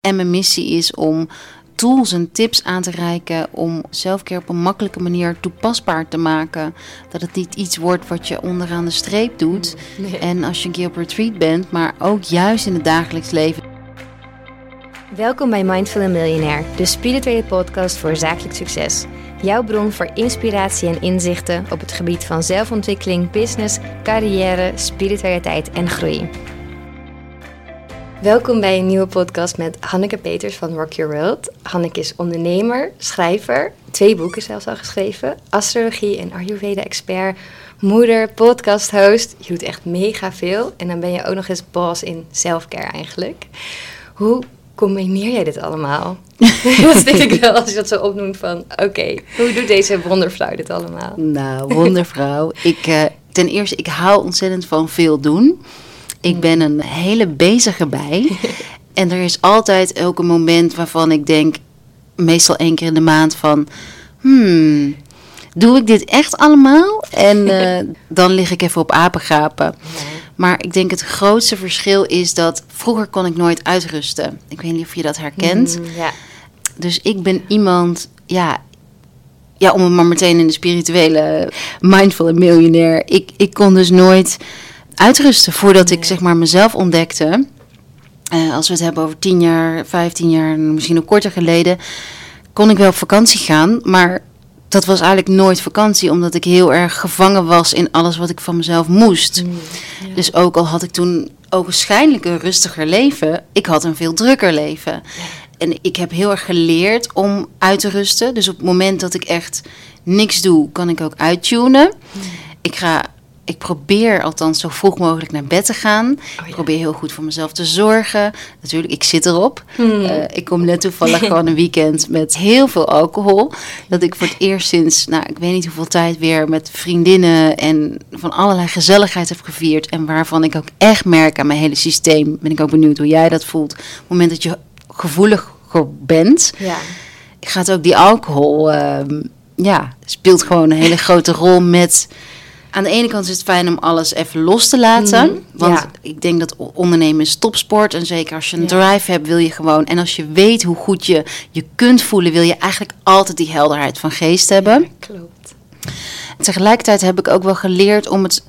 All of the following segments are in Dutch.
En mijn missie is om tools en tips aan te reiken om zelfcare op een makkelijke manier toepasbaar te maken. Dat het niet iets wordt wat je onderaan de streep doet. Nee. En als je een keer op retreat bent, maar ook juist in het dagelijks leven. Welkom bij Mindful Millionaire, de spirituele podcast voor zakelijk succes. Jouw bron voor inspiratie en inzichten op het gebied van zelfontwikkeling, business, carrière, spiritualiteit en groei. Welkom bij een nieuwe podcast met Hanneke Peters van Rock Your World. Hanneke is ondernemer, schrijver, twee boeken zelfs al geschreven, astrologie en Ayurveda-expert, moeder, podcast-host. Je doet echt mega veel en dan ben je ook nog eens boss in selfcare eigenlijk. Hoe combineer jij dit allemaal? dat denk ik wel als je dat zo opnoemt van, oké, hoe doet deze wondervrouw dit allemaal? Nou, wondervrouw. ik, eh, ten eerste, ik hou ontzettend van veel doen. Ik ben een hele bezige bij. en er is altijd ook een moment waarvan ik denk, meestal één keer in de maand, van... Hmm, doe ik dit echt allemaal? En eh, dan lig ik even op apengapen. Maar ik denk het grootste verschil is dat vroeger kon ik nooit uitrusten. Ik weet niet of je dat herkent. Mm, ja. Dus ik ben iemand, ja, ja, om het maar meteen in de spirituele mindful en miljonair. Ik, ik kon dus nooit uitrusten voordat ik zeg maar mezelf ontdekte. Eh, als we het hebben over 10 jaar, 15 jaar, misschien nog korter geleden, kon ik wel op vakantie gaan, maar dat was eigenlijk nooit vakantie, omdat ik heel erg gevangen was in alles wat ik van mezelf moest. Mm, ja. Dus ook al had ik toen ogenschijnlijk een rustiger leven, ik had een veel drukker leven. En ik heb heel erg geleerd om uit te rusten. Dus op het moment dat ik echt niks doe, kan ik ook uittunen. Ik ga, ik probeer althans zo vroeg mogelijk naar bed te gaan. ja. Ik probeer heel goed voor mezelf te zorgen. Natuurlijk, ik zit erop. Hmm. Eh, ik kom net toevallig gewoon een weekend met heel veel alcohol. Dat ik voor het eerst sinds, nou, ik weet niet hoeveel tijd weer met vriendinnen en van allerlei gezelligheid heb gevierd. En waarvan ik ook echt merk aan mijn hele systeem. Ben ik ook benieuwd hoe jij dat voelt. Op het moment dat je gevoeliger bent, ja. gaat ook die alcohol, ehm, ja, speelt gewoon een hele grote rol met. Aan de ene kant is het fijn om alles even los te laten. Mhm, want ja. ik denk dat ondernemen is topsport. En zeker als je een Ja. drive hebt, wil je gewoon. En als je weet hoe goed je je kunt voelen, wil je eigenlijk altijd die helderheid van geest hebben. Ja, klopt. En tegelijkertijd heb ik ook wel geleerd om het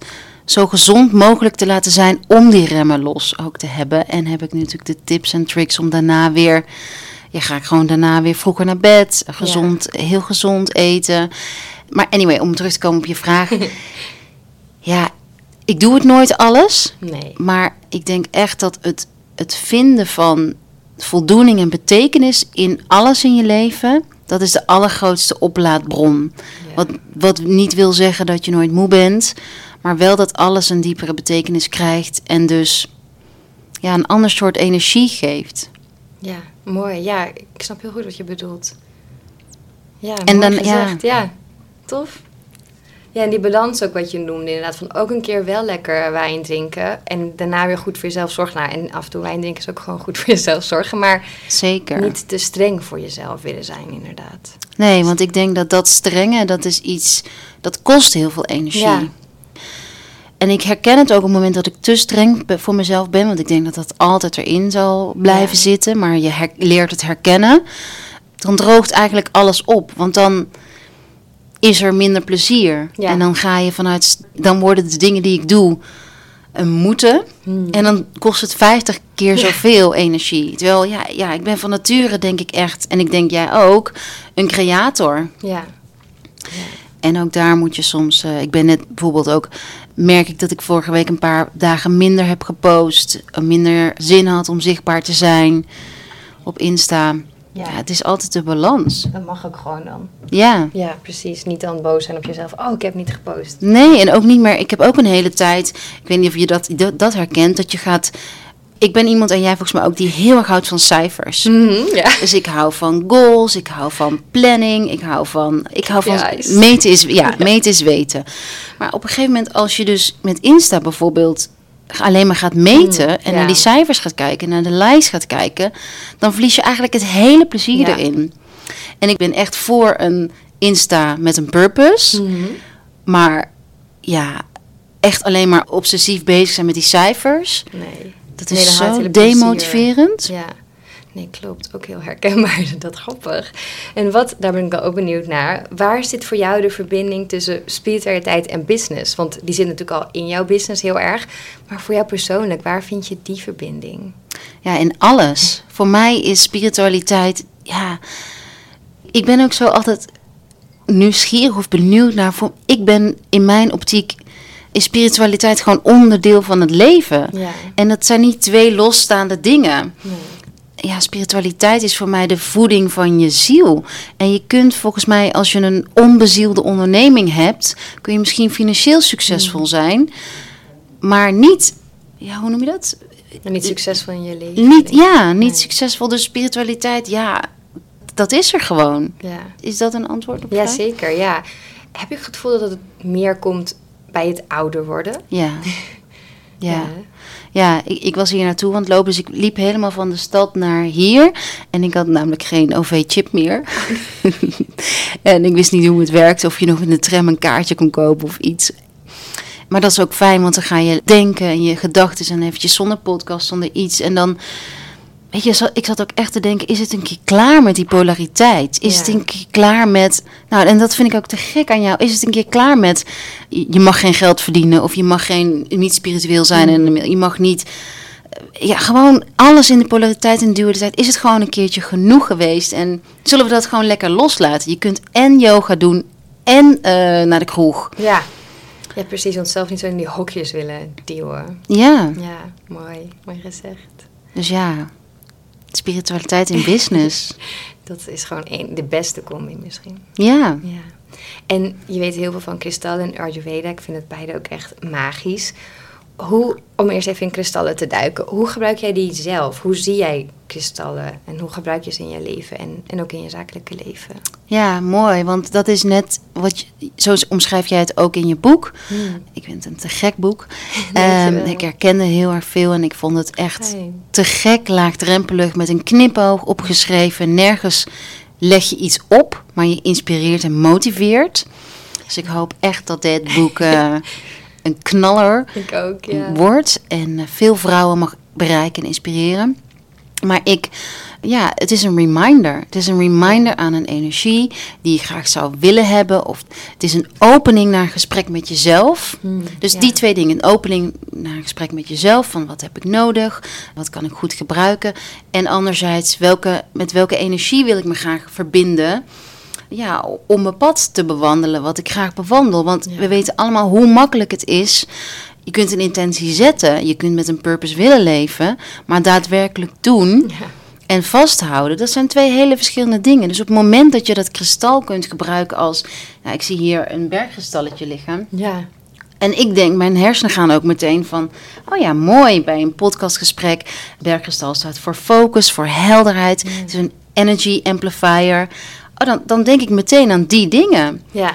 zo gezond mogelijk te laten zijn om die remmen los ook te hebben. En heb ik nu natuurlijk de tips en tricks om daarna weer. Ja, ga ik gewoon daarna weer vroeger naar bed. Gezond, heel gezond eten. Maar anyway, om terug te komen op je vraag. ja, ik doe het nooit alles. Nee. Maar ik denk echt dat het, het vinden van voldoening en betekenis in alles in je leven, dat is de allergrootste oplaadbron. Ja. Wat, wat niet wil zeggen dat je nooit moe bent, maar wel dat alles een diepere betekenis krijgt en dus ja, een ander soort energie geeft. Ja, mooi. Ja, ik snap heel goed wat je bedoelt. Ja, En mooi dan- ja. gezegd. Ja. Tof. Ja, en die balans ook wat je noemde inderdaad. Van ook een keer wel lekker wijn drinken. En daarna weer goed voor jezelf zorgen. Nou, en af en toe wijn drinken is ook gewoon goed voor jezelf zorgen. Maar Zeker. niet te streng voor jezelf willen zijn inderdaad. Nee, want ik denk dat dat strenge, dat is iets, dat kost heel veel energie. Ja. En ik herken het ook op het moment dat ik te streng voor mezelf ben, want ik denk dat dat altijd erin zal blijven Ja. zitten, maar je leert het herkennen. Dan droogt eigenlijk alles op, want dan is er minder plezier. Ja. En dan ga je vanuit, dan worden de dingen die ik doe een moeten. En dan kost het 50 keer zoveel energie. Terwijl, ja, ja, ik ben van nature denk ik echt, en ik denk jij ook, een creator. Ja. En ook daar moet je soms. eh, ik ben net bijvoorbeeld ook. Merk ik dat ik vorige week een paar dagen minder heb gepost. eh, Minder zin had om zichtbaar te zijn op Insta. Ja, Ja. het is altijd de balans. Dat mag ook gewoon dan. Ja. Ja, precies. Niet dan boos zijn op jezelf. Oh, ik heb niet gepost. Nee, en ook niet meer. Ik heb ook een hele tijd. Ik weet niet of je dat, dat, dat herkent. Dat je gaat. Ik ben iemand en jij volgens mij ook die heel erg houdt van cijfers. Ja. Dus ik hou van goals, ik hou van planning, ik hou van, ik hou van meten is, ja, meten is weten. Maar op een gegeven moment als je dus met Insta bijvoorbeeld alleen maar gaat meten Mm, en ja. naar die cijfers gaat kijken, naar de lijst gaat kijken, dan verlies je eigenlijk het hele plezier Ja. erin. En ik ben echt voor een Insta met een purpose, Mhm. maar ja, echt alleen maar obsessief bezig zijn met die cijfers, Nee. dat is zo demotiverend. Ja. Nee, klopt. Ook heel herkenbaar. Dat grappig. En wat, daar ben ik ook benieuwd naar. Waar zit voor jou de verbinding tussen spiritualiteit en business? Want die zit natuurlijk al in jouw business heel erg. Maar voor jou persoonlijk, waar vind je die verbinding? Ja, in alles. Voor mij is spiritualiteit, ja. Ik ben ook zo altijd nieuwsgierig of benieuwd naar. Voor, ik ben in mijn optiek is spiritualiteit gewoon onderdeel van het leven. Ja. En dat zijn niet twee losstaande dingen. Nee. Ja, spiritualiteit is voor mij de voeding van je ziel. En je kunt volgens mij, als je een onbezielde onderneming hebt, kun je misschien financieel succesvol zijn, maar niet, ja, hoe noem je dat? Niet succesvol in je leven. Niet, ik. ja, niet Nee. succesvol. Dus spiritualiteit, ja, dat is er gewoon. Ja. Is dat een antwoord op ja, vraag? zeker. Ja. Heb je het gevoel dat het meer komt bij het ouder worden? Ja. Ja. Ja, ik, ik was hier naartoe aan het lopen, dus ik liep helemaal van de stad naar hier. En ik had namelijk geen OV-chip meer. en ik wist niet hoe het werkte, of je nog in de tram een kaartje kon kopen of iets. Maar dat is ook fijn, want dan ga je denken en je gedachten en eventjes zonder podcast, zonder iets. En dan, weet je, ik zat ook echt te denken, is het een keer klaar met die polariteit? Is Ja. het een keer klaar met, nou en dat vind ik ook te gek aan jou, is het een keer klaar met, je mag geen geld verdienen of je mag geen, niet spiritueel zijn en je mag niet, eh, ja gewoon alles in de polariteit en dualiteit, is het gewoon een keertje genoeg geweest en zullen we dat gewoon lekker loslaten? Je kunt en yoga doen en eh, naar de kroeg. Ja. Ja, precies. Onszelf niet zo in die hokjes willen duwen. Ja, Ja, mooi. Mooi gezegd. dus ja, spiritualiteit in business. Dat is gewoon een, de beste combi misschien. Ja, Ja. En je weet heel veel van kristallen en Ayurveda. Ik vind het beide ook echt magisch. Hoe, om eerst even in kristallen te duiken. Hoe gebruik jij die zelf? Hoe zie jij kristallen? En hoe gebruik je ze in je leven? En, en ook in je zakelijke leven? ja, mooi. Want dat is net wat je, zo omschrijf jij het ook in je boek. Hmm. Ik vind het een te gek boek. Ehm, ik herkende heel erg veel en ik vond het echt te gek, laagdrempelig, met een knipoog opgeschreven. Nergens leg je iets op, maar je inspireert en motiveert. Dus ik hoop echt dat dit boek eh, een knaller Ik ook, ja. wordt en eh, veel vrouwen mag bereiken en inspireren. Maar ik, ja, het is een reminder. Het is een reminder aan een energie die je graag zou willen hebben. Of het is een opening naar een gesprek met jezelf. Hmm, Dus ja. die twee dingen. Een opening naar een gesprek met jezelf. Van wat heb ik nodig? Wat kan ik goed gebruiken? En anderzijds, welke, met welke energie wil ik me graag verbinden? Ja, om mijn pad te bewandelen. Wat ik graag bewandel. Want Ja. we weten allemaal hoe makkelijk het is. Je kunt een intentie zetten. Je kunt met een purpose willen leven. Maar daadwerkelijk doen Ja. en vasthouden, dat zijn twee hele verschillende dingen. Dus op het moment dat je dat kristal kunt gebruiken als... Nou, ik zie hier een bergkristalletje liggen. Ja. En ik denk, mijn hersenen gaan ook meteen van... Oh ja, mooi, bij een podcastgesprek. Bergkristal staat voor focus, voor helderheid. Het is een energy amplifier. Oh, dan, dan denk ik meteen aan die dingen. Ja.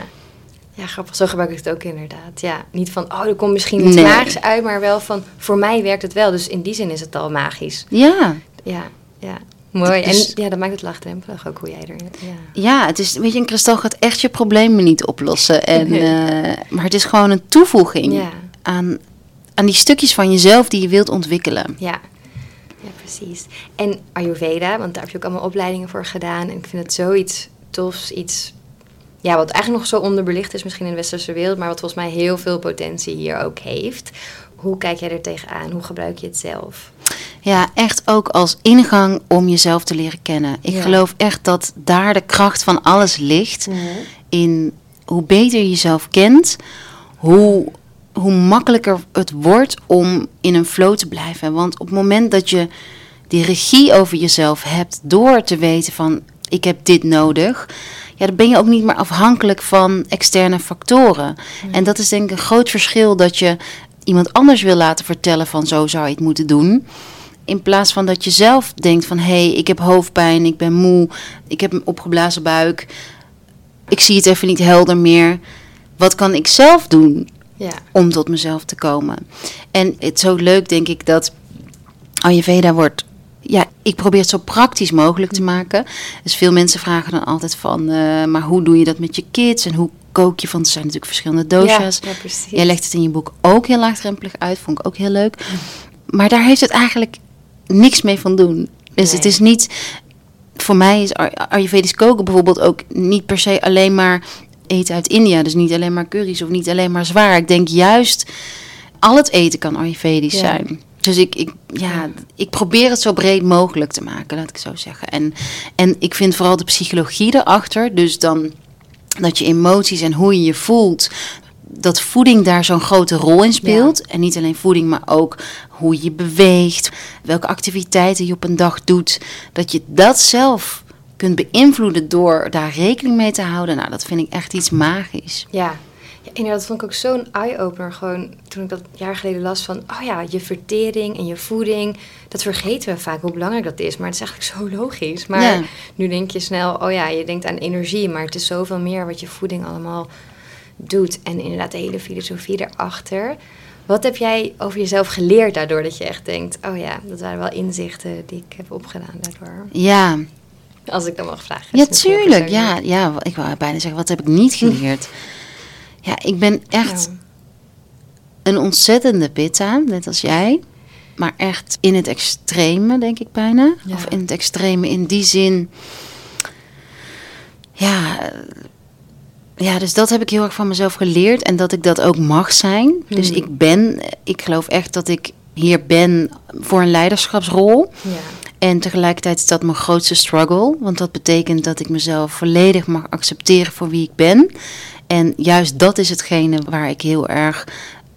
Ja, grappig. Zo gebruik ik het ook inderdaad. Ja, niet van, oh, er komt misschien iets Nee. magisch uit, maar wel van, voor mij werkt het wel. Dus in die zin is het al magisch. Ja, Ja, ja. Mooi. Dus- en ja, dat maakt het laagdrempelig ook hoe jij er... Ja. ja het is, weet je, een kristal gaat echt je problemen niet oplossen. En, Nee. eh, maar het is gewoon een toevoeging Ja. aan, aan die stukjes van jezelf die je wilt ontwikkelen. Ja. ja, precies. En Ayurveda, want daar heb je ook allemaal opleidingen voor gedaan. En ik vind het zoiets tofs, iets... Ja, wat eigenlijk nog zo onderbelicht is misschien in de westerse wereld... maar wat volgens mij heel veel potentie hier ook heeft. Hoe kijk jij er tegenaan? Hoe gebruik je het zelf? Ja, echt ook als ingang om jezelf te leren kennen. Ik Ja. geloof echt dat daar de kracht van alles ligt. In hoe beter je jezelf kent, hoe, hoe makkelijker het wordt om in een flow te blijven. Want op het moment dat je die regie over jezelf hebt door te weten van ik heb dit nodig. Ja, dan ben je ook niet meer afhankelijk van externe factoren. En dat is denk ik een groot verschil dat je iemand anders wil laten vertellen van zo zou je het moeten doen. In plaats van dat je zelf denkt van hé, hey, ik heb hoofdpijn, ik ben moe, ik heb een opgeblazen buik. Ik zie het even niet helder meer. Wat kan ik zelf doen Ja, om tot mezelf te komen? En het is zo leuk, denk ik, dat Ayurveda wordt. Ja, ik probeer het zo praktisch mogelijk te maken. Dus veel mensen vragen dan altijd van, eh, maar hoe doe je dat met je kids en hoe kook je? Want er zijn natuurlijk verschillende dosha's. Ja, ja, precies. Jij legt het in je boek ook heel laagdrempelig uit, vond ik ook heel leuk. Maar daar heeft het eigenlijk niks mee van doen. Dus het is niet... Voor mij is Ay- Ayurvedisch koken bijvoorbeeld ook niet per se alleen maar eten uit India. Dus niet alleen maar curry's of niet alleen maar zwaar. Ik denk juist, al het eten kan Ayurvedisch Ja. zijn. Dus ik, ik, ja, ik probeer het zo breed mogelijk te maken, laat ik zo zeggen. En, en ik vind vooral de psychologie erachter. Dus dan dat je emoties en hoe je je voelt, dat voeding daar zo'n grote rol in speelt. En niet alleen voeding, maar ook hoe je beweegt, welke activiteiten je op een dag doet. Dat je dat zelf kunt beïnvloeden door daar rekening mee te houden. Nou, dat vind ik echt iets magisch. Ja. Inderdaad, dat vond ik ook zo'n eye-opener. Gewoon toen ik dat een jaar geleden las van... oh ja, je vertering en je voeding... dat vergeten we vaak hoe belangrijk dat is. Maar het is eigenlijk zo logisch. Maar Ja. nu denk je snel... oh ja, je denkt aan energie... maar het is zoveel meer wat je voeding allemaal doet. En inderdaad de hele filosofie erachter. Wat heb jij over jezelf geleerd daardoor... dat je echt denkt... oh ja, dat waren wel inzichten die ik heb opgedaan daardoor. Ja, Als ik dan mag vragen. ja tuurlijk. Ja, ja, ik wou bijna zeggen, wat heb ik niet geleerd? Ja, ik ben echt Ja. een ontzettende pitta, net als jij. Maar echt in het extreme, denk ik bijna. Ja. Of in het extreme in die zin. Ja, ja, dus dat heb ik heel erg van mezelf geleerd. En dat ik dat ook mag zijn. Dus Mhm. ik ben, ik geloof echt dat ik hier ben voor een leiderschapsrol. Ja. En tegelijkertijd is dat mijn grootste struggle. Want dat betekent dat ik mezelf volledig mag accepteren voor wie ik ben. En juist dat is hetgene waar ik heel erg.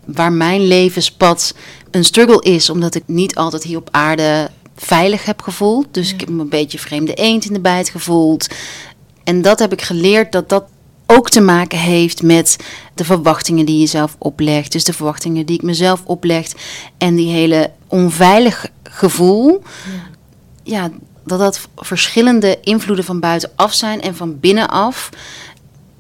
waar mijn levenspad een struggle is. Omdat ik niet altijd hier op aarde veilig heb gevoeld. Dus ik heb me een beetje vreemde eend in de bijt gevoeld. En dat heb ik geleerd dat dat ook te maken heeft met de verwachtingen die je zelf oplegt. Dus de verwachtingen die ik mezelf opleg. En die hele onveilig gevoel ja, dat dat verschillende invloeden van buitenaf zijn en van binnenaf.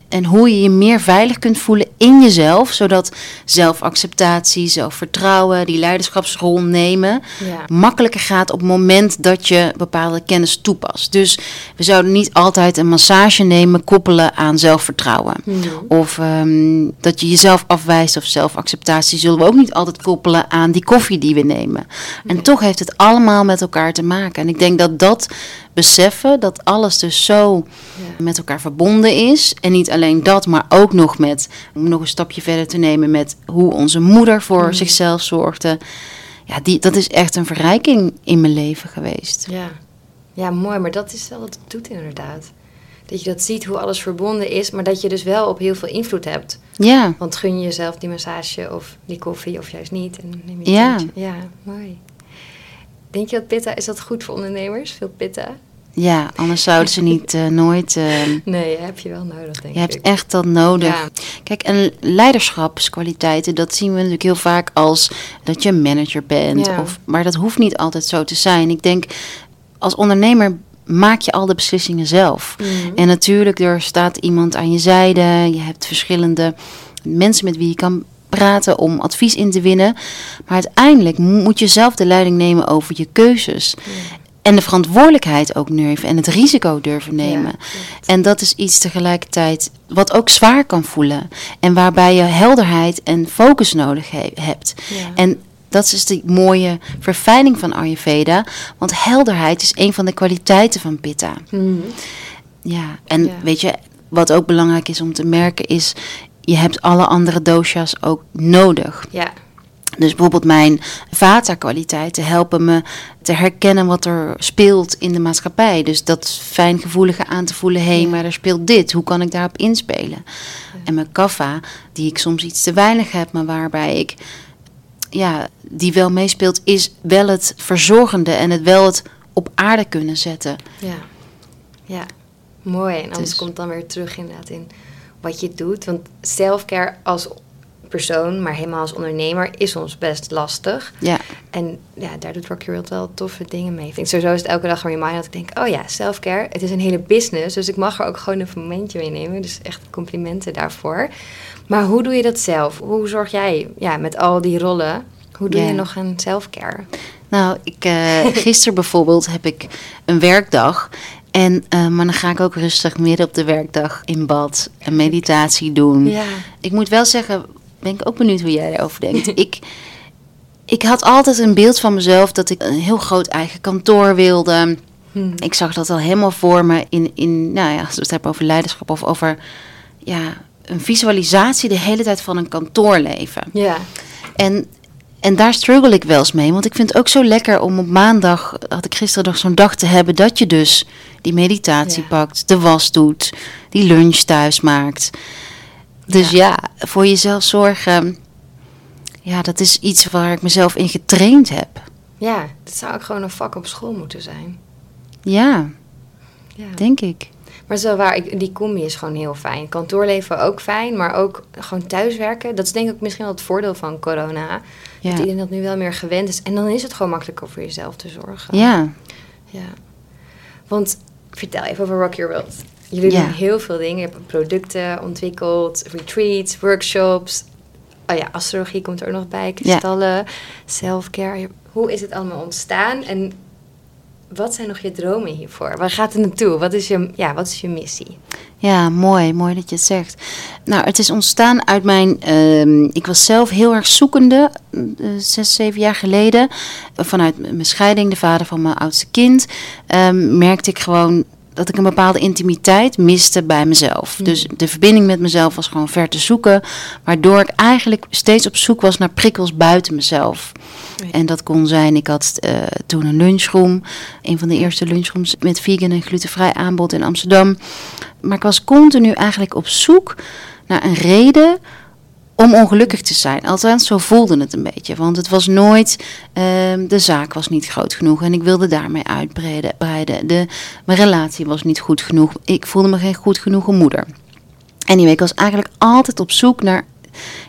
En hoe je je meer veilig kunt voelen in jezelf, zodat zelfacceptatie, zelfvertrouwen, die leiderschapsrol nemen, Ja. makkelijker gaat op het moment dat je bepaalde kennis toepast. Dus we zouden niet altijd een massage nemen, koppelen aan zelfvertrouwen. Mhm. Of ehm, dat je jezelf afwijst of zelfacceptatie zullen we ook niet altijd koppelen aan die koffie die we nemen. En toch heeft het allemaal met elkaar te maken. En ik denk dat dat beseffen, dat alles dus zo Ja. met elkaar verbonden is. En niet alleen dat, maar ook nog met, om nog een stapje verder te nemen, met hoe onze moeder voor zichzelf zorgde. Ja, die, dat is echt een verrijking in mijn leven geweest. Ja. ja, mooi, maar dat is wel wat het doet inderdaad. Dat je dat ziet hoe alles verbonden is, maar dat je dus wel op heel veel invloed hebt. Ja, Want gun je jezelf die massage of die koffie of juist niet. En neem je Ja. Ja, mooi. Denk je dat pitta, is dat goed voor ondernemers? Veel pitta? Ja anders zouden ze niet eh, nooit. eh, Nee, heb je wel nodig, denk je hebt ik. echt dat nodig. Ja. Kijk, en leiderschapskwaliteiten, dat zien we natuurlijk heel vaak als dat je manager bent. Ja. Of, maar dat hoeft niet altijd zo te zijn. Ik denk, als ondernemer maak je al de beslissingen zelf. Mhm. En natuurlijk, er staat iemand aan je zijde. Je hebt verschillende mensen met wie je kan praten om advies in te winnen. Maar uiteindelijk moet je zelf de leiding nemen over je keuzes. En de verantwoordelijkheid ook durven en het risico durven nemen. en dat is iets tegelijkertijd wat ook zwaar kan voelen. En waarbij je helderheid en focus nodig he- hebt. Ja. En dat is de mooie verfijning van Ayurveda. Want helderheid is een van de kwaliteiten van Pitta. Mhm. Ja, en Ja. weet je, wat ook belangrijk is om te merken is... je hebt alle andere dosha's ook nodig. Ja, Dus bijvoorbeeld mijn vata-kwaliteiten helpen me te herkennen wat er speelt in de maatschappij. Dus dat fijngevoelige aan te voelen, Ja. maar er speelt dit. Hoe kan ik daarop inspelen? En mijn kaffa, die ik soms iets te weinig heb, maar waarbij ik, ja, die wel meespeelt, is wel het verzorgende en het wel het op aarde kunnen zetten. ja. Ja, mooi. En anders Dus- komt dan weer terug inderdaad in wat je doet. Want selfcare als persoon, maar helemaal als ondernemer, is soms best lastig. Ja, En ja, daar doet Rock Your World wel toffe dingen mee. Ik vind sowieso is het elke dag een reminder dat ik denk... oh ja, selfcare, het is een hele business. Dus ik mag er ook gewoon een momentje mee nemen. Dus echt complimenten daarvoor. Maar hoe doe je dat zelf? Hoe zorg jij ja, met al die rollen... hoe doe je nog aan selfcare? Nou, ik, eh gisteren bijvoorbeeld heb ik een werkdag. En, eh, maar dan ga ik ook rustig midden op de werkdag in bad een meditatie doen. Ja. Ik moet wel zeggen, ben ik ook benieuwd hoe jij daarover denkt. ik, ik had altijd een beeld van mezelf dat ik een heel groot eigen kantoor wilde. Hmm. Ik zag dat al helemaal voor me in, in nou ja, als we het hebben over leiderschap of over ja, een visualisatie de hele tijd van een kantoorleven. Ja. En, en daar struggle ik wel eens mee. Want ik vind het ook zo lekker om op maandag, had ik gisteren nog zo'n dag te hebben, dat je dus die meditatie Ja. pakt, de was doet, die lunch thuis maakt. Dus ja. voor jezelf zorgen, ja, dat is iets waar ik mezelf in getraind heb. Ja, dat zou ook gewoon een vak op school moeten zijn. Ja, Ja. denk ik. Maar zo waar, ik, die combi is gewoon heel fijn. Kantoorleven ook fijn, maar ook gewoon thuiswerken. Dat is denk ik misschien wel het voordeel van corona. Ja. Dat iedereen dat nu wel meer gewend is. En dan is het gewoon makkelijker voor jezelf te zorgen. Ja, Ja. Want vertel even over Rock Your World. Jullie Ja. doen heel veel dingen. Je hebt producten ontwikkeld, retreats, workshops. Oh ja, astrologie komt er ook nog bij. Kristallen, selfcare. Hoe is het allemaal ontstaan? En wat zijn nog je dromen hiervoor? Waar gaat het naartoe? Wat is je, ja, wat is je missie? Ja, mooi. Mooi dat je het zegt. Nou, het is ontstaan uit mijn... ehm, ik was zelf heel erg zoekende, eh, zes, zeven jaar geleden. Vanuit mijn scheiding, de vader van mijn oudste kind... ehm, merkte ik gewoon dat ik een bepaalde intimiteit miste bij mezelf. Hmm. Dus de verbinding met mezelf was gewoon ver te zoeken. Waardoor ik eigenlijk steeds op zoek was naar prikkels buiten mezelf. En dat kon zijn, ik had eh, toen een lunchroom. Een van de eerste lunchrooms met vegan en glutenvrij aanbod in Amsterdam. Maar ik was continu eigenlijk op zoek naar een reden om ongelukkig te zijn. Althans, zo voelde het een beetje. Want het was nooit, ehm, de zaak was niet groot genoeg en ik wilde daarmee uitbreiden. breiden. De, mijn relatie was niet goed genoeg. Ik voelde me geen goed genoegen moeder. Anyway, ik was eigenlijk altijd op zoek naar,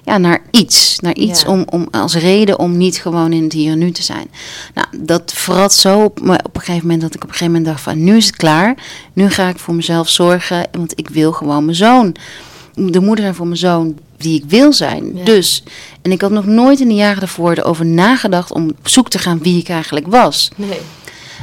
ja, naar iets. Naar iets Ja. om, om als reden om niet gewoon in het hier en nu te zijn. Nou, dat verrat zo op me op een gegeven moment dat ik op een gegeven moment dacht van nu is het klaar. Nu ga ik voor mezelf zorgen, want ik wil gewoon mijn zoon. De moeder zijn voor mijn zoon die ik wil zijn. Ja. Dus, en ik had nog nooit in de jaren daarvoor erover nagedacht om op zoek te gaan wie ik eigenlijk was. Nee.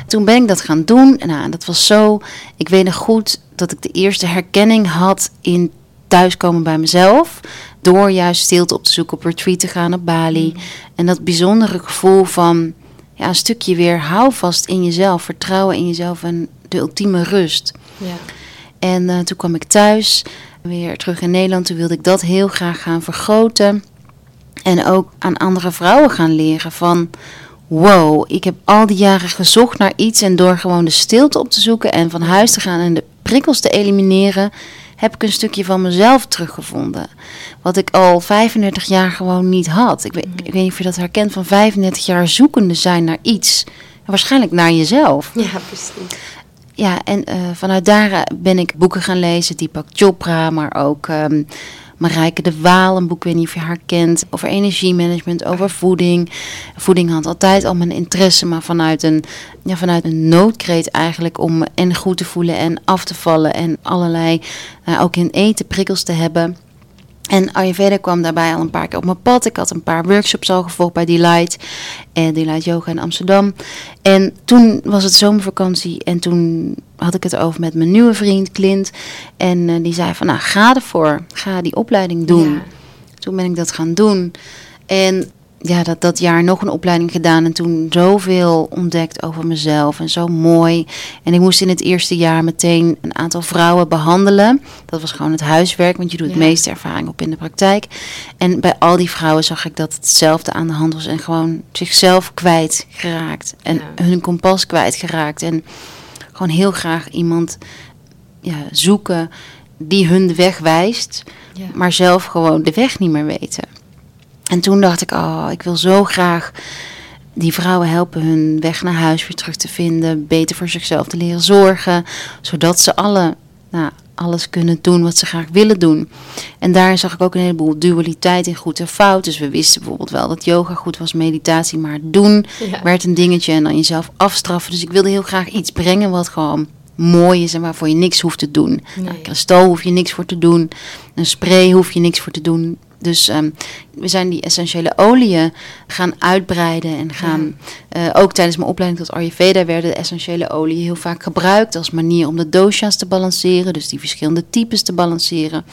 Toen ben ik dat gaan doen. En nou, dat was zo. Ik weet nog goed dat ik de eerste herkenning had in thuiskomen bij mezelf. Door juist stilte op te zoeken, op retreat te gaan op Bali. En dat bijzondere gevoel van ja, een stukje weer houvast in jezelf, vertrouwen in jezelf en de ultieme rust. Ja. En eh, toen kwam ik thuis, weer terug in Nederland. Toen wilde ik dat heel graag gaan vergroten. En ook aan andere vrouwen gaan leren van... Wow, ik heb al die jaren gezocht naar iets. En door gewoon de stilte op te zoeken en van huis te gaan en de prikkels te elimineren... heb ik een stukje van mezelf teruggevonden. Wat ik al 35 jaar gewoon niet had. Ik weet, ik weet niet of je dat herkent van 35 jaar zoekende zijn naar iets. Waarschijnlijk naar jezelf. ja, precies. Ja, en eh, vanuit daar eh, ben ik boeken gaan lezen, Deepak Chopra, maar ook ehm Marijke de Waal, een boek, ik weet niet of je haar kent, over energiemanagement, over voeding. Voeding had altijd al mijn interesse, maar vanuit een, ja, vanuit een noodkreet eigenlijk om en goed te voelen en af te vallen en allerlei, eh, ook in eten prikkels te hebben. En Ayurveda kwam daarbij al een paar keer op mijn pad. Ik had een paar workshops al gevolgd bij Delight. En Delight Yoga in Amsterdam. En toen was het zomervakantie. En toen had ik het over met mijn nieuwe vriend Clint. En eh, die zei van, nou ga ervoor. Ga die opleiding doen. Ja. Toen ben ik dat gaan doen. En ja, dat, dat jaar nog een opleiding gedaan. En toen zoveel ontdekt over mezelf. En zo mooi. En ik moest in het eerste jaar meteen een aantal vrouwen behandelen. Dat was gewoon het huiswerk. Want je doet het Ja. meeste ervaring op in de praktijk. En bij al die vrouwen zag ik dat hetzelfde aan de hand was. En gewoon zichzelf kwijtgeraakt. En Ja. hun kompas kwijtgeraakt. En gewoon heel graag iemand ja, zoeken die hun de weg wijst maar zelf gewoon de weg niet meer weten. En toen dacht ik, oh, ik wil zo graag die vrouwen helpen hun weg naar huis weer terug te vinden, beter voor zichzelf te leren zorgen, zodat ze alle, nou, alles kunnen doen wat ze graag willen doen. En daar zag ik ook een heleboel dualiteit in goed en fout. Dus we wisten bijvoorbeeld wel dat yoga goed was, meditatie, maar doen Ja. werd een dingetje en dan jezelf afstraffen. Dus ik wilde heel graag iets brengen wat gewoon mooi is en waarvoor je niks hoeft te doen. Nee. Nou, kristal hoef je niks voor te doen. Een spray hoef je niks voor te doen. Dus ehm, we zijn die essentiële oliën gaan uitbreiden en gaan eh, ook tijdens mijn opleiding tot Ayurveda werden essentiële oliën heel vaak gebruikt als manier om de dosha's te balanceren, dus die verschillende types te balanceren.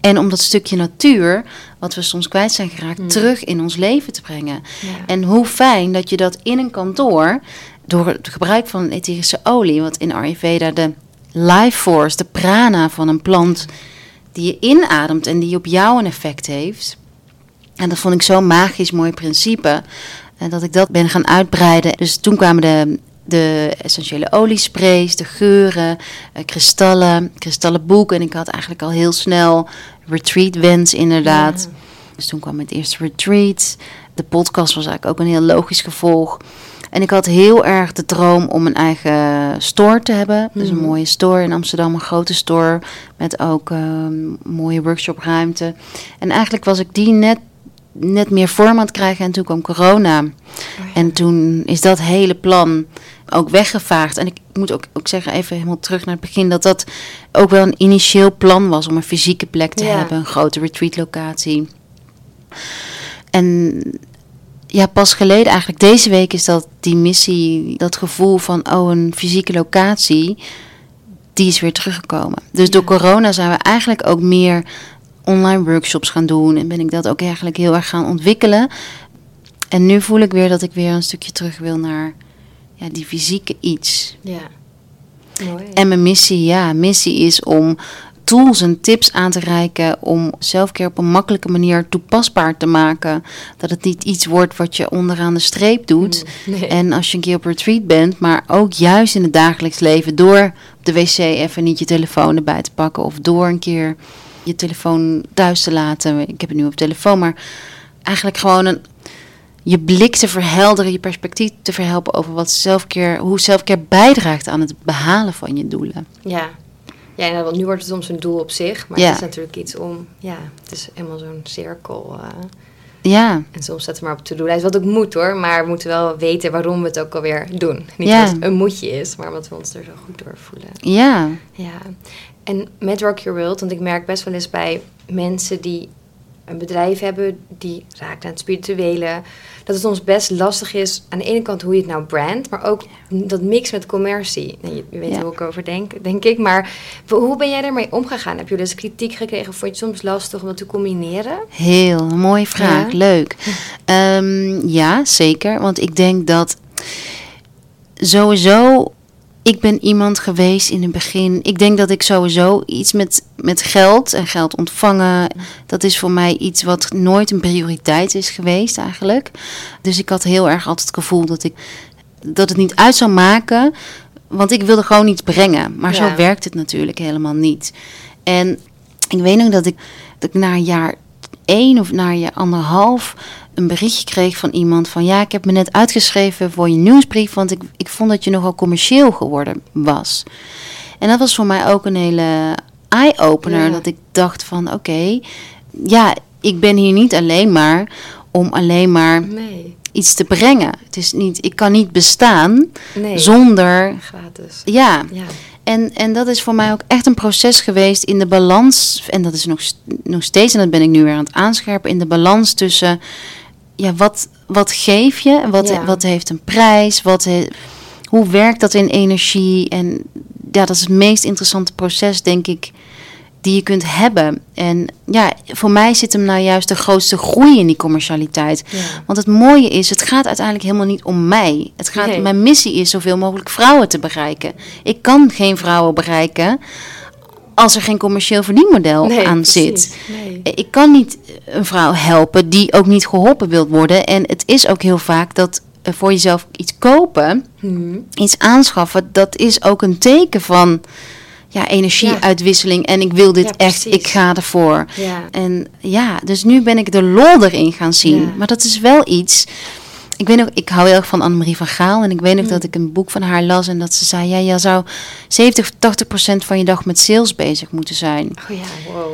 En om dat stukje natuur, wat we soms kwijt zijn geraakt, terug in ons leven te brengen. Ja. En hoe fijn dat je dat in een kantoor, door het gebruik van etherische olie, wat in Ayurveda de life force, de prana van een plant, die je inademt en die op jou een effect heeft. En dat vond ik zo'n magisch mooi principe. En dat ik dat ben gaan uitbreiden. Dus toen kwamen de, de essentiële oliesprays, de geuren, eh, kristallen, kristallen boeken. En ik had eigenlijk al heel snel retreat wens inderdaad. Dus toen kwam het eerste retreat. De podcast was eigenlijk ook een heel logisch gevolg. En ik had heel erg de droom om een eigen store te hebben. Dus een mooie store in Amsterdam, een grote store. Met ook een mooie workshopruimte. En eigenlijk was ik die net, net meer vorm aan het krijgen. En toen kwam corona. En toen is dat hele plan ook weggevaagd. En ik moet ook, ook zeggen, even helemaal terug naar het begin, dat dat ook wel een initieel plan was om een fysieke plek te Ja. hebben, een grote retreatlocatie. En ja, pas geleden, eigenlijk deze week, is dat die missie, dat gevoel van, oh, een fysieke locatie, die is weer teruggekomen. Dus door corona zijn we eigenlijk ook meer online workshops gaan doen en ben ik dat ook eigenlijk heel erg gaan ontwikkelen. En nu voel ik weer dat ik weer een stukje terug wil naar ja, die fysieke iets. Ja. Mooi. En mijn missie, ja, missie is om tools en tips aan te reiken om zelfcare op een makkelijke manier toepasbaar te maken. Dat het niet iets wordt wat je onderaan de streep doet. nee. En als je een keer op retreat bent, maar ook juist in het dagelijks leven door op de wc even niet je telefoon erbij te pakken of door een keer je telefoon thuis te laten. Ik heb het nu op telefoon, maar eigenlijk gewoon een, je blik te verhelderen, je perspectief te verhelpen over wat zelfcare, hoe zelfcare bijdraagt aan het behalen van je doelen. Ja. Ja, en want nu wordt het soms een doel op zich, maar Ja. het is natuurlijk iets om, ja, het is helemaal zo'n cirkel. eh, Ja, en soms staat het maar op to-do-lijst, wat ook moet hoor, maar we moeten wel weten waarom we het ook alweer doen. Niet Ja. dat het een moetje is, maar wat we ons er zo goed door voelen. ja, Ja, en met Rock Your World, want ik merk best wel eens bij mensen die een bedrijf hebben, die raakt aan het spirituele, dat het soms best lastig is aan de ene kant hoe je het nou brandt, maar ook dat mix met commercie. Nou, je, je weet Ja. hoe ik over denk, denk ik, maar hoe ben jij daarmee omgegaan? Heb je dus kritiek gekregen? Vond je het soms lastig om dat te combineren? heel mooie vraag. Ja. Leuk. Ehm, ja, zeker. Want ik denk dat sowieso. Ik ben iemand geweest in het begin. Ik denk dat ik sowieso iets met, met geld en geld ontvangen. Dat is voor mij iets wat nooit een prioriteit is geweest eigenlijk. Dus ik had heel erg altijd het gevoel dat ik dat het niet uit zou maken. Want ik wilde gewoon iets brengen. Maar Ja. zo werkt het natuurlijk helemaal niet. En ik weet nog dat ik, dat ik na een jaar één of na een jaar anderhalf een berichtje kreeg van iemand van ja, ik heb me net uitgeschreven voor je nieuwsbrief, want ik, ik vond dat je nogal commercieel geworden was. En dat was voor mij ook een hele eye-opener, Ja. dat ik dacht van oké, ja, ik ben hier niet alleen maar om alleen maar Nee. iets te brengen. Het is niet, ik kan niet bestaan Nee. zonder, Gratis. ja, Ja. En, en dat is voor mij ook echt een proces geweest in de balans. En dat is nog, nog steeds, en dat ben ik nu weer aan het aanscherpen. In de balans tussen, ja, wat, wat geef je? Wat, Ja. wat heeft een prijs? Wat he- hoe werkt dat in energie? En ja, dat is het meest interessante proces, denk ik, die je kunt hebben. En ja, voor mij zit hem nou juist de grootste groei in die commercialiteit. Ja. Want het mooie is, het gaat uiteindelijk helemaal niet om mij. Het gaat, Nee. Mijn missie is zoveel mogelijk vrouwen te bereiken. Ik kan geen vrouwen bereiken als er geen commercieel verdienmodel Nee, aan precies. zit. Nee. Ik kan niet een vrouw helpen die ook niet geholpen wilt worden. En het is ook heel vaak dat eh, voor jezelf iets kopen, Mhm. iets aanschaffen, dat is ook een teken van ja, energieuitwisseling. En ik wil dit Ja, echt, ik ga ervoor. Ja. En ja, dus nu ben ik de lol erin gaan zien. Ja. Maar dat is wel iets. Ik weet nog, ik hou heel erg van Annemarie van Gaal. En ik weet nog dat ik een boek van haar las. En dat ze zei: Ja, je zou 70 of 80 procent van je dag met sales bezig moeten zijn. Oh ja, wow.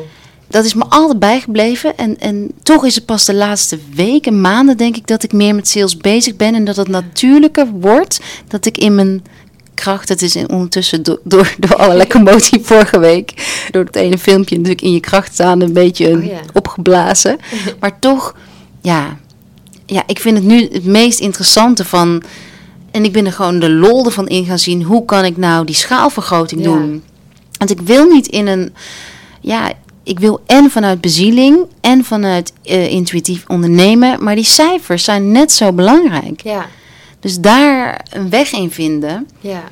Dat is me altijd bijgebleven. En, en toch is het pas de laatste weken, maanden, denk ik, dat ik meer met sales bezig ben. En dat het natuurlijker wordt dat ik in mijn kracht. Het is in, ondertussen door, door, door alle commotie vorige week. Door het ene filmpje natuurlijk in je kracht staan. Een beetje Oh ja. opgeblazen. Maar toch, ja, ja, ik vind het nu het meest interessante van. En ik ben er gewoon de lol ervan in gaan zien. Hoe kan ik nou die schaalvergroting Ja. doen? Want ik wil niet in een. Ja, ik wil en vanuit bezieling en vanuit eh, intuïtief ondernemen. Maar die cijfers zijn net zo belangrijk. Ja, Dus daar een weg in vinden. ja.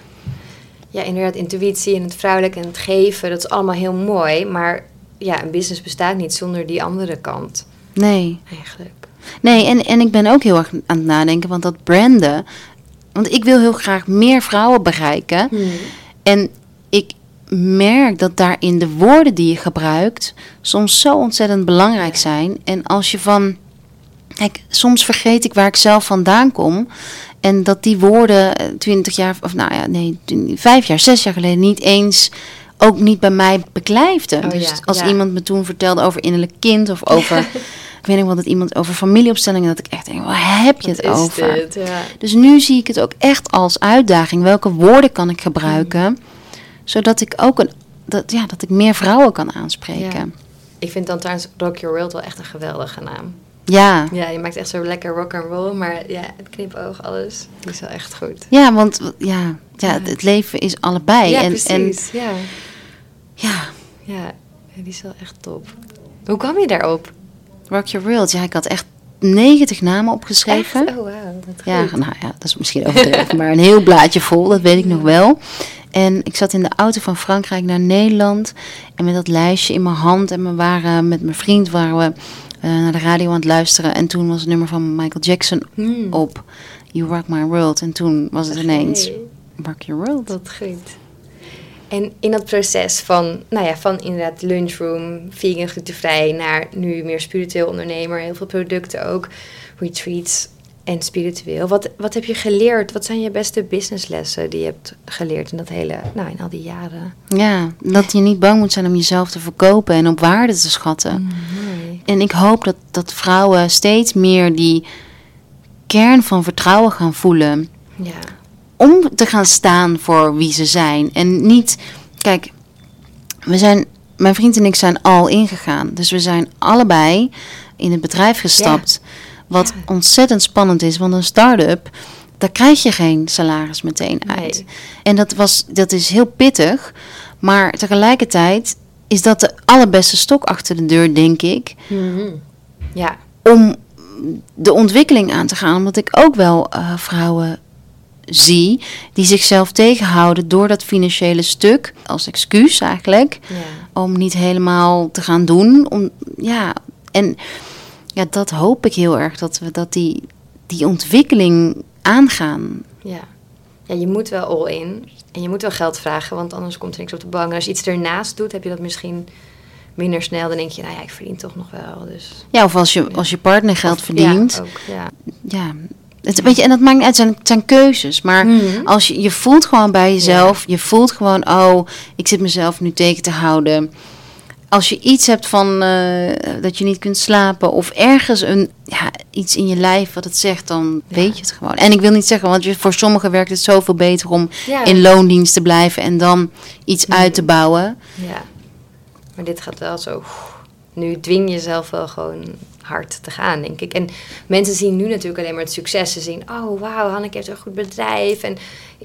Ja, inderdaad, intuïtie en het vrouwelijke en het geven, dat is allemaal heel mooi. Maar ja, een business bestaat niet zonder die andere kant, Nee. eigenlijk. Nee, en, en ik ben ook heel erg aan het nadenken. Want dat branden. Want ik wil heel graag meer vrouwen bereiken. En ik merk dat daarin de woorden die je gebruikt soms zo ontzettend belangrijk zijn. En als je van. Kijk, soms vergeet ik waar ik zelf vandaan kom. En dat die woorden eh, twintig jaar, of nou ja, nee, vijf jaar, zes jaar geleden niet eens. Ook niet bij mij beklijfden. Oh dus ja, als ja. iemand me toen vertelde over innerlijk kind of over. ik weet niet wat het iemand over familieopstellingen. Dat ik echt denk, waar heb je Wat het is over? dit? Ja. Dus nu zie ik het ook echt als uitdaging. Welke woorden kan ik gebruiken, zodat ik ook een, dat, ja, dat ik meer vrouwen kan aanspreken. Ik vind dan trouwens Rock Your World wel echt een geweldige naam. Ja, Ja, je maakt echt zo lekker rock and roll, maar ja, het knipoog, alles, die is wel echt goed. ja want ja, ja, het, het leven is allebei. ja, en, precies. en ja. ja, Ja, die is wel echt top. Hoe kwam je daarop? Rock Your World. Ja, ik had echt 90 namen opgeschreven. Echt? Oh, wat Ja, goed. nou ja, dat is misschien overdreven, maar een heel blaadje vol, dat weet ik nog wel. En ik zat in de auto van Frankrijk naar Nederland en met dat lijstje in mijn hand en we waren met mijn vriend waren we eh, naar de radio aan het luisteren en toen was het nummer van Michael Jackson Hmm. op You Rock My World en toen was het ineens Rock Your World. Wat goed. En in dat proces van, nou ja, van inderdaad lunchroom, vegan, glutenvrij, naar nu meer spiritueel ondernemer, heel veel producten ook, retreats en spiritueel. Wat, wat heb je geleerd? Wat zijn je beste businesslessen die je hebt geleerd in dat hele, nou, in al die jaren? Ja, dat je niet bang moet zijn om jezelf te verkopen en op waarde te schatten. Mooi. En ik hoop dat, dat vrouwen steeds meer die kern van vertrouwen gaan voelen. Ja, om te gaan staan voor wie ze zijn. En niet, kijk, we zijn, mijn vriend en ik zijn al ingegaan. Dus we zijn allebei in het bedrijf gestapt. Wat Ja. ontzettend spannend is, want een start-up, daar krijg je geen salaris meteen Nee. uit. En dat, was, dat is heel pittig, maar tegelijkertijd is dat de allerbeste stok achter de deur, denk ik Mhm. ja, om de ontwikkeling aan te gaan. Omdat ik ook wel eh, vrouwen zie die zichzelf tegenhouden door dat financiële stuk, als excuus eigenlijk, ja. om niet helemaal te gaan doen. Om, ja, en ja, dat hoop ik heel erg, dat we dat die, die ontwikkeling aangaan. Ja. ja, je moet wel all in. En je moet wel geld vragen, want anders komt er niks op de bank. En als je iets ernaast doet, heb je dat misschien minder snel. Dan denk je, nou ja, ik verdien toch nog wel. Dus, Ja, of als je, als je partner geld Of- verdient. Ja, ook, ja. Ja, het, weet je, en dat maakt niet uit, het zijn, zijn keuzes. Maar Mhm. als je, je voelt gewoon bij jezelf, je voelt gewoon, oh, ik zit mezelf nu tegen te houden. Als je iets hebt van eh, dat je niet kunt slapen of ergens een, ja, iets in je lijf wat het zegt, dan Ja. weet je het gewoon. En ik wil niet zeggen, want je- voor sommigen werkt het zoveel beter om Ja. in loondienst te blijven en dan iets uit te bouwen. ja. Maar dit gaat wel zo. Nu dwing je jezelf wel gewoon hard te gaan, denk ik. En mensen zien nu natuurlijk alleen maar het succes. Ze zien, oh wauw, Hanneke heeft een goed bedrijf. En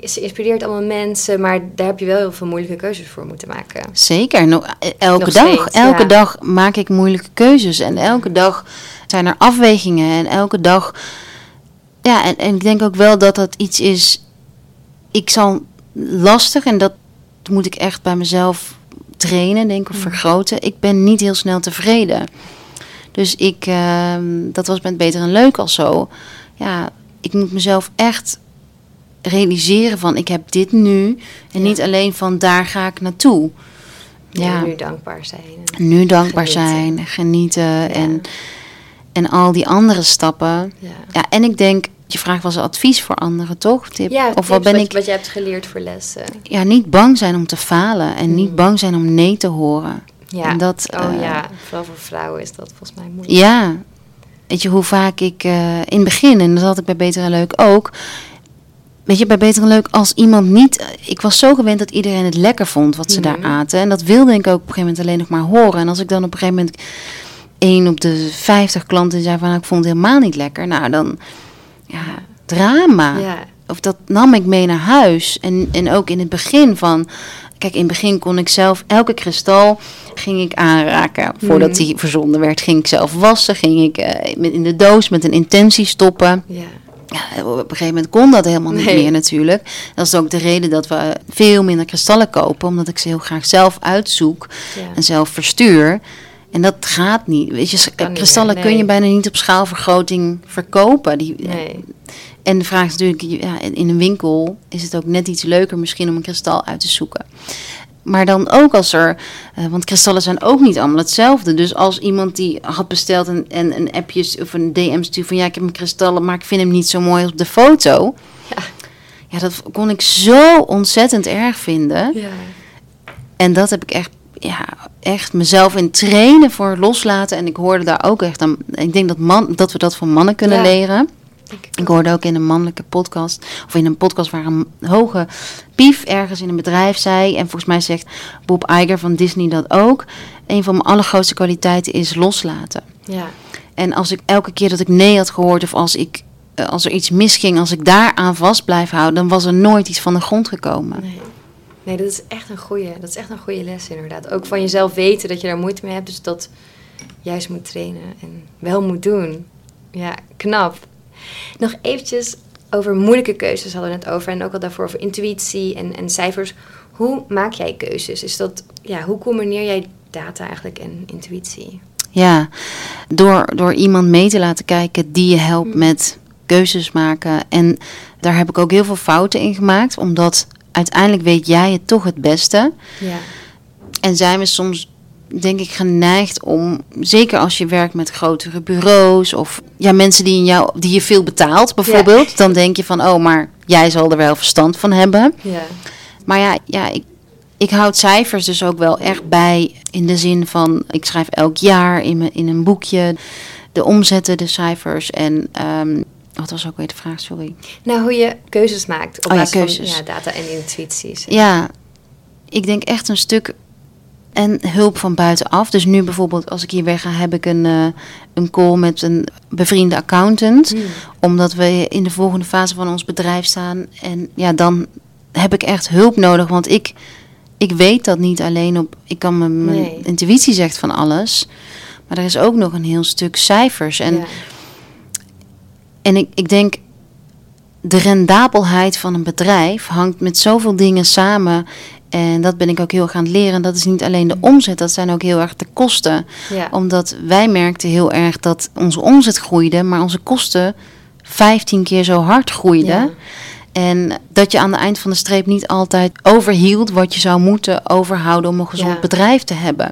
ze inspireert allemaal mensen. Maar daar heb je wel heel veel moeilijke keuzes voor moeten maken. Zeker, no- eh, elke Nog dag. steeds, elke ja. dag maak ik moeilijke keuzes. En elke dag zijn er afwegingen. En elke dag. Ja, en, en ik denk ook wel dat dat iets is. Ik zal lastig en dat moet ik echt bij mezelf trainen, denk ik, of Mm. vergroten. Ik ben niet heel snel tevreden. Dus ik, ehm, dat was met Beter en Leuk al zo. Ja, ik moet mezelf echt realiseren van ik heb dit nu. En Ja. niet alleen van daar ga ik naartoe. Ja. Nu dankbaar zijn. nu dankbaar Genieten. zijn, genieten en, en al die andere stappen. Ja. Ja, en ik denk, je vraagt was advies voor anderen, toch? Tip? Ja, of wat ben wat, ik? wat je hebt geleerd voor lessen. Ja, niet bang zijn om te falen en niet Mm. bang zijn om nee te horen. Ja. En dat, oh eh, ja, vooral voor vrouwen is dat volgens mij moeilijk. Ja, weet je hoe vaak ik eh, in het begin, en dat had ik bij Beter en Leuk ook. weet je, bij Beter en Leuk, als iemand niet... Ik was zo gewend dat iedereen het lekker vond wat ze Mhm. daar aten. En dat wilde ik ook op een gegeven moment alleen nog maar horen. En als ik dan op een gegeven moment één op de 50 klanten zei van... nou, ik vond het helemaal niet lekker. Nou, dan... Ja, drama. Ja. Of dat nam ik mee naar huis. En, en ook in het begin van... Kijk, in het begin kon ik zelf elke kristal ging ik aanraken. Voordat Mhm. die verzonden werd, ging ik zelf wassen. Ging ik met- in de doos met een intentie stoppen. Ja. Ja, op een gegeven moment kon dat helemaal niet Nee. meer natuurlijk. Dat is ook de reden dat we veel minder kristallen kopen. Omdat ik ze heel graag zelf uitzoek Ja. en zelf verstuur. En dat gaat niet. Weet je, kristallen meer, kun je bijna niet op schaalvergroting verkopen. Die, Nee. En de vraag is natuurlijk, ja, in een winkel is het ook net iets leuker misschien om een kristal uit te zoeken. Maar dan ook als er, eh, want kristallen zijn ook niet allemaal hetzelfde. Dus als iemand die had besteld en, en een appje of een DM stuurt van ja, ik heb mijn kristallen, maar ik vind hem niet zo mooi op de foto. Ja. Ja, dat kon ik zo ontzettend erg vinden. Ja. En dat heb ik echt, ja, echt mezelf in trainen voor loslaten. En ik hoorde daar ook echt aan. Ik denk dat, man, dat we dat van mannen kunnen Ja. leren. Ik hoorde ook in een mannelijke podcast, of in een podcast waar een hoge pief ergens in een bedrijf zei. En volgens mij zegt Bob Iger van Disney dat ook. Een van mijn allergrootste kwaliteiten is loslaten. Ja. En als ik elke keer dat ik nee had gehoord, of als, ik, eh, als er iets misging, als ik daaraan vast blijf houden, dan was er nooit iets van de grond gekomen. Nee. Nee, dat is echt een goede. Dat is echt een goede les inderdaad. Ook van jezelf weten dat je daar moeite mee hebt, dus dat juist moet trainen en wel moet doen. Ja, knap. Nog eventjes over moeilijke keuzes hadden we het over en ook al daarvoor over intuïtie en, en cijfers. Hoe maak jij keuzes? Is dat, ja, hoe combineer jij data eigenlijk en intuïtie? Ja, door, door iemand mee te laten kijken die je helpt met keuzes maken. En daar heb ik ook heel veel fouten in gemaakt, omdat uiteindelijk weet jij het toch het beste. Ja. En zijn we soms, denk ik, geneigd om, zeker als je werkt met grotere bureaus of ja, mensen die, in jou, die je veel betaalt bijvoorbeeld, dan denk je van, oh, maar jij zal er wel verstand van hebben. Ja. Maar ja, ja ik, ik houd cijfers dus ook wel echt bij in de zin van, ik schrijf elk jaar in, mijn, in een boekje de omzetten, de cijfers en... ehm, wat was ook weer de vraag, sorry. Nou, hoe je keuzes maakt op Oh basis van ja, data en intuïties. Ja, ik denk echt een stuk en hulp van buitenaf. Dus nu bijvoorbeeld als ik hier weg ga, heb ik een, eh, een call met een bevriende accountant. Hmm. Omdat we in de volgende fase van ons bedrijf staan. En ja, dan heb ik echt hulp nodig. Want ik, ik weet dat niet alleen op... Ik kan mijn Nee. intuïtie zegt van alles. Maar er is ook nog een heel stuk cijfers. En ja. en ik, ik denk, de rendabelheid van een bedrijf hangt met zoveel dingen samen. En dat ben ik ook heel gaan leren. Dat is niet alleen de omzet, dat zijn ook heel erg de kosten. Ja. Omdat wij merkten heel erg dat onze omzet groeide, maar onze kosten 15 keer zo hard groeiden. Ja. En dat je aan het eind van de streep niet altijd overhield wat je zou moeten overhouden om een gezond Ja. bedrijf te hebben.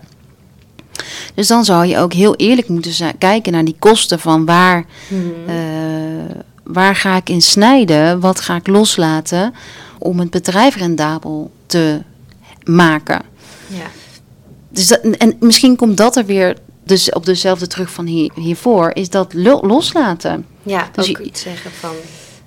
Dus dan zou je ook heel eerlijk moeten kijken naar die kosten van waar, Mhm. eh, waar ga ik in snijden, wat ga ik loslaten om het bedrijf rendabel te maken. ja. Dus dat, en misschien komt dat er weer dus op dezelfde terug van hier, hiervoor, is dat lo- loslaten. Ja, Dus ook je- iets zeggen van,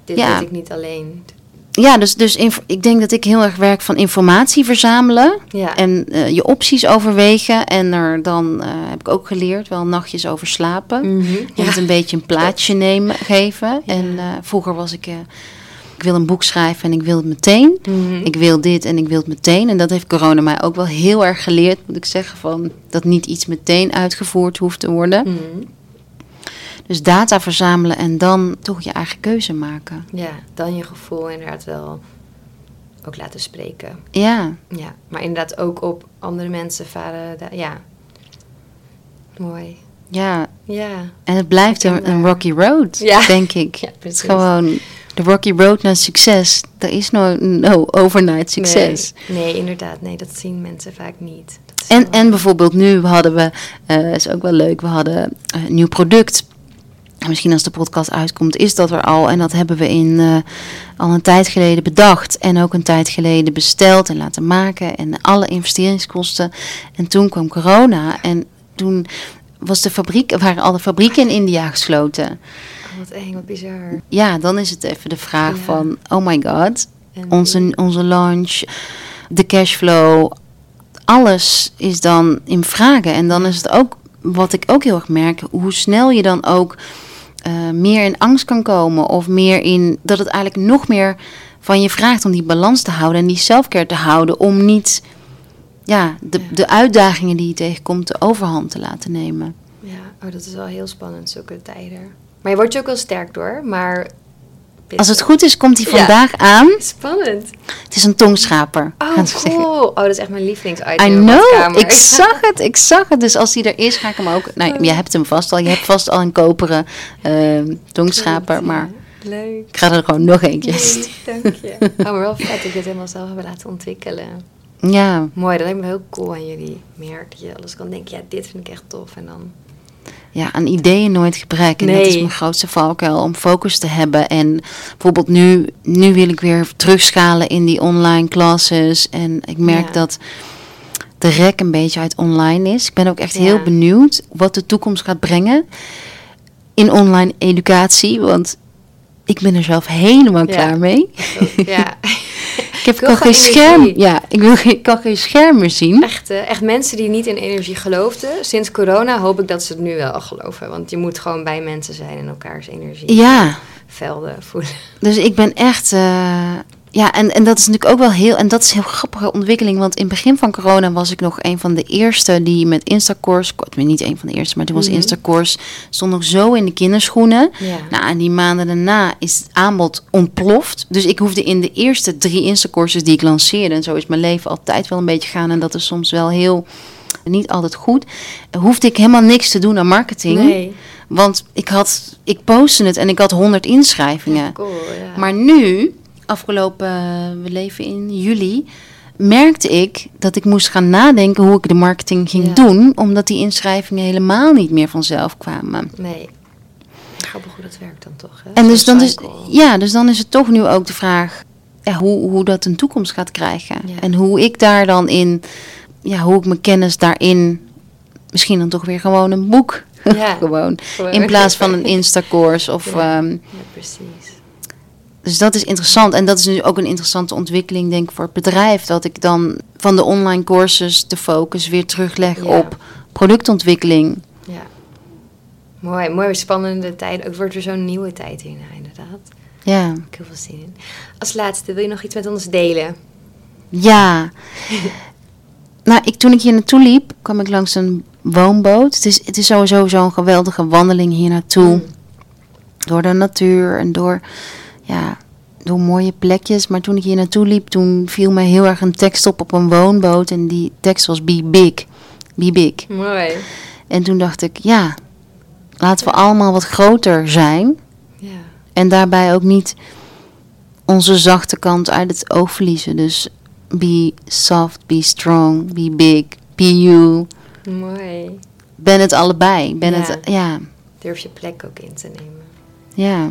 dit Ja. weet ik niet alleen. Ja, dus, dus ik denk dat ik heel erg werk van informatie verzamelen. Ja, En eh, je opties overwegen. En er dan eh, heb ik ook geleerd wel nachtjes over slapen. Je ja. moet een beetje een plaatje nemen, geven. En eh, vroeger was ik... eh, ik wil een boek schrijven en ik wil het meteen. Mhm. Ik wil dit en ik wil het meteen. En dat heeft corona mij ook wel heel erg geleerd, moet ik zeggen. Van dat niet iets meteen uitgevoerd hoeft te worden. Mhm. Dus data verzamelen en dan toch je eigen keuze maken. Ja, dan je gevoel inderdaad wel ook laten spreken. Ja, Ja, maar inderdaad ook op andere mensen varen. Ja, mooi. ja. Ja, En het blijft een, daar- rocky road, Ja. denk ik. ja precies. gewoon de rocky road naar succes. Er is no, no overnight succes. Nee, nee, inderdaad. Nee, dat zien mensen vaak niet. En, en bijvoorbeeld nu hadden we, eh is ook wel leuk, we hadden eh, een nieuw product. En Misschien als de podcast uitkomt, is dat er al. En dat hebben we in, eh, al een tijd geleden bedacht. En ook een tijd geleden besteld en laten maken. En alle investeringskosten. En toen kwam corona. En toen was de fabriek, waren alle fabrieken in India gesloten. Wat eng, wat bizar. Ja, dan is het even de vraag Ja. van, oh my god, En onze, onze launch, de cashflow, alles is dan in vragen. En dan is het ook, wat ik ook heel erg merk, hoe snel je dan ook eh, meer in angst kan komen. Of meer in, dat het eigenlijk nog meer van je vraagt om die balans te houden en die selfcare te houden. Om niet, ja, de, Ja. de uitdagingen die je tegenkomt de overhand te laten nemen. Ja, oh, dat is wel heel spannend, zulke tijden. Maar je wordt je ook wel sterk door, maar... Als het goed is, komt hij Ja. vandaag aan. Spannend. Het is een tongschaper. Oh, cool. Oh, dat is echt mijn lievelingsitem I know, ik zag het, ik zag het. Dus als die er is, ga ik hem ook... Nou, je hebt hem vast al. Je hebt vast al een koperen eh tongschaper. Maar Leuk. ik ga er gewoon nog eentje. Nee, dank je. Oh, maar wel vet dat je het helemaal zelf hebben laten ontwikkelen. Ja, Mooi, dat lijkt me heel cool aan jullie merk. Dat je alles kan denken, ja, dit vind ik echt tof. En dan... ja, aan ideeën nooit gebrek. En dat is Nee. mijn grootste valkuil, om focus te hebben. En bijvoorbeeld nu, nu wil ik weer terugschalen in die online classes. En ik merk Ja. dat de rek een beetje uit online is. Ik ben ook echt Ja. heel benieuwd wat de toekomst gaat brengen in online educatie. Want ik ben er zelf helemaal Ja. klaar mee. Ja, Ik heb kan geen scherm. energie. Ja, ik wil geen, ik kan geen scherm meer zien. echt, eh, echt mensen die niet in energie geloofden. Sinds corona hoop ik dat ze het nu wel geloven. Want je moet gewoon bij mensen zijn en elkaars energievelden Ja, voelen. dus ik ben echt. eh, ja, en, en dat is natuurlijk ook wel heel. En dat is een heel grappige ontwikkeling. Want in het begin van corona was ik nog een van de eerste die met Instacourse. Ik ben niet een van de eerste, maar toen was Mhm. Instacourse. stond nog zo in de kinderschoenen. Ja. Nou, en die maanden daarna is het aanbod ontploft. Dus ik hoefde in de eerste drie Instacourses die ik lanceerde. En zo is mijn leven altijd wel een beetje gaan. En dat is soms wel heel. Niet altijd goed. Hoefde ik helemaal niks te doen aan marketing. Nee. Want ik had, ik postte het en ik had 100 inschrijvingen. Cool, ja. Maar nu, afgelopen, we leven in juli, merkte ik dat ik moest gaan nadenken hoe ik de marketing ging Ja. doen, omdat die inschrijvingen helemaal niet meer vanzelf kwamen. Nee. Grappig hoe dat werkt dan toch, hè? En dus dan, is, ja, dus dan is het toch nu ook de vraag ja, hoe, hoe dat een toekomst gaat krijgen. Ja. En hoe ik daar dan in, ja, hoe ik mijn kennis daarin, misschien dan toch weer gewoon een boek. Ja. gewoon. In plaats van een Insta-course of... Ja. ehm, Ja, precies. Dus dat is interessant. En dat is nu ook een interessante ontwikkeling, denk ik, voor het bedrijf. Dat ik dan van de online courses de focus weer terugleg Ja. op productontwikkeling. Ja. Mooi, mooi spannende tijd. Ook wordt er zo'n nieuwe tijd hierna, inderdaad. Ja. Ik heb heel veel zin in. Als laatste, wil je nog iets met ons delen? Ja. nou, ik, toen ik hier naartoe liep, kwam ik langs een woonboot. Het is, het is sowieso zo'n geweldige wandeling hier naartoe. Mm. Door de natuur en door, ja, door mooie plekjes. Maar toen ik hier naartoe liep, toen viel mij heel erg een tekst op op een woonboot. En die tekst was Be Big. Be Big. Mooi. En toen dacht ik, ja, laten we allemaal wat groter zijn. Ja. En daarbij ook niet onze zachte kant uit het oog verliezen. Dus be soft, be strong, be big, be you. Mooi. Ben het allebei. Ben Ja. het, ja, Durf je plek ook in te nemen. ja.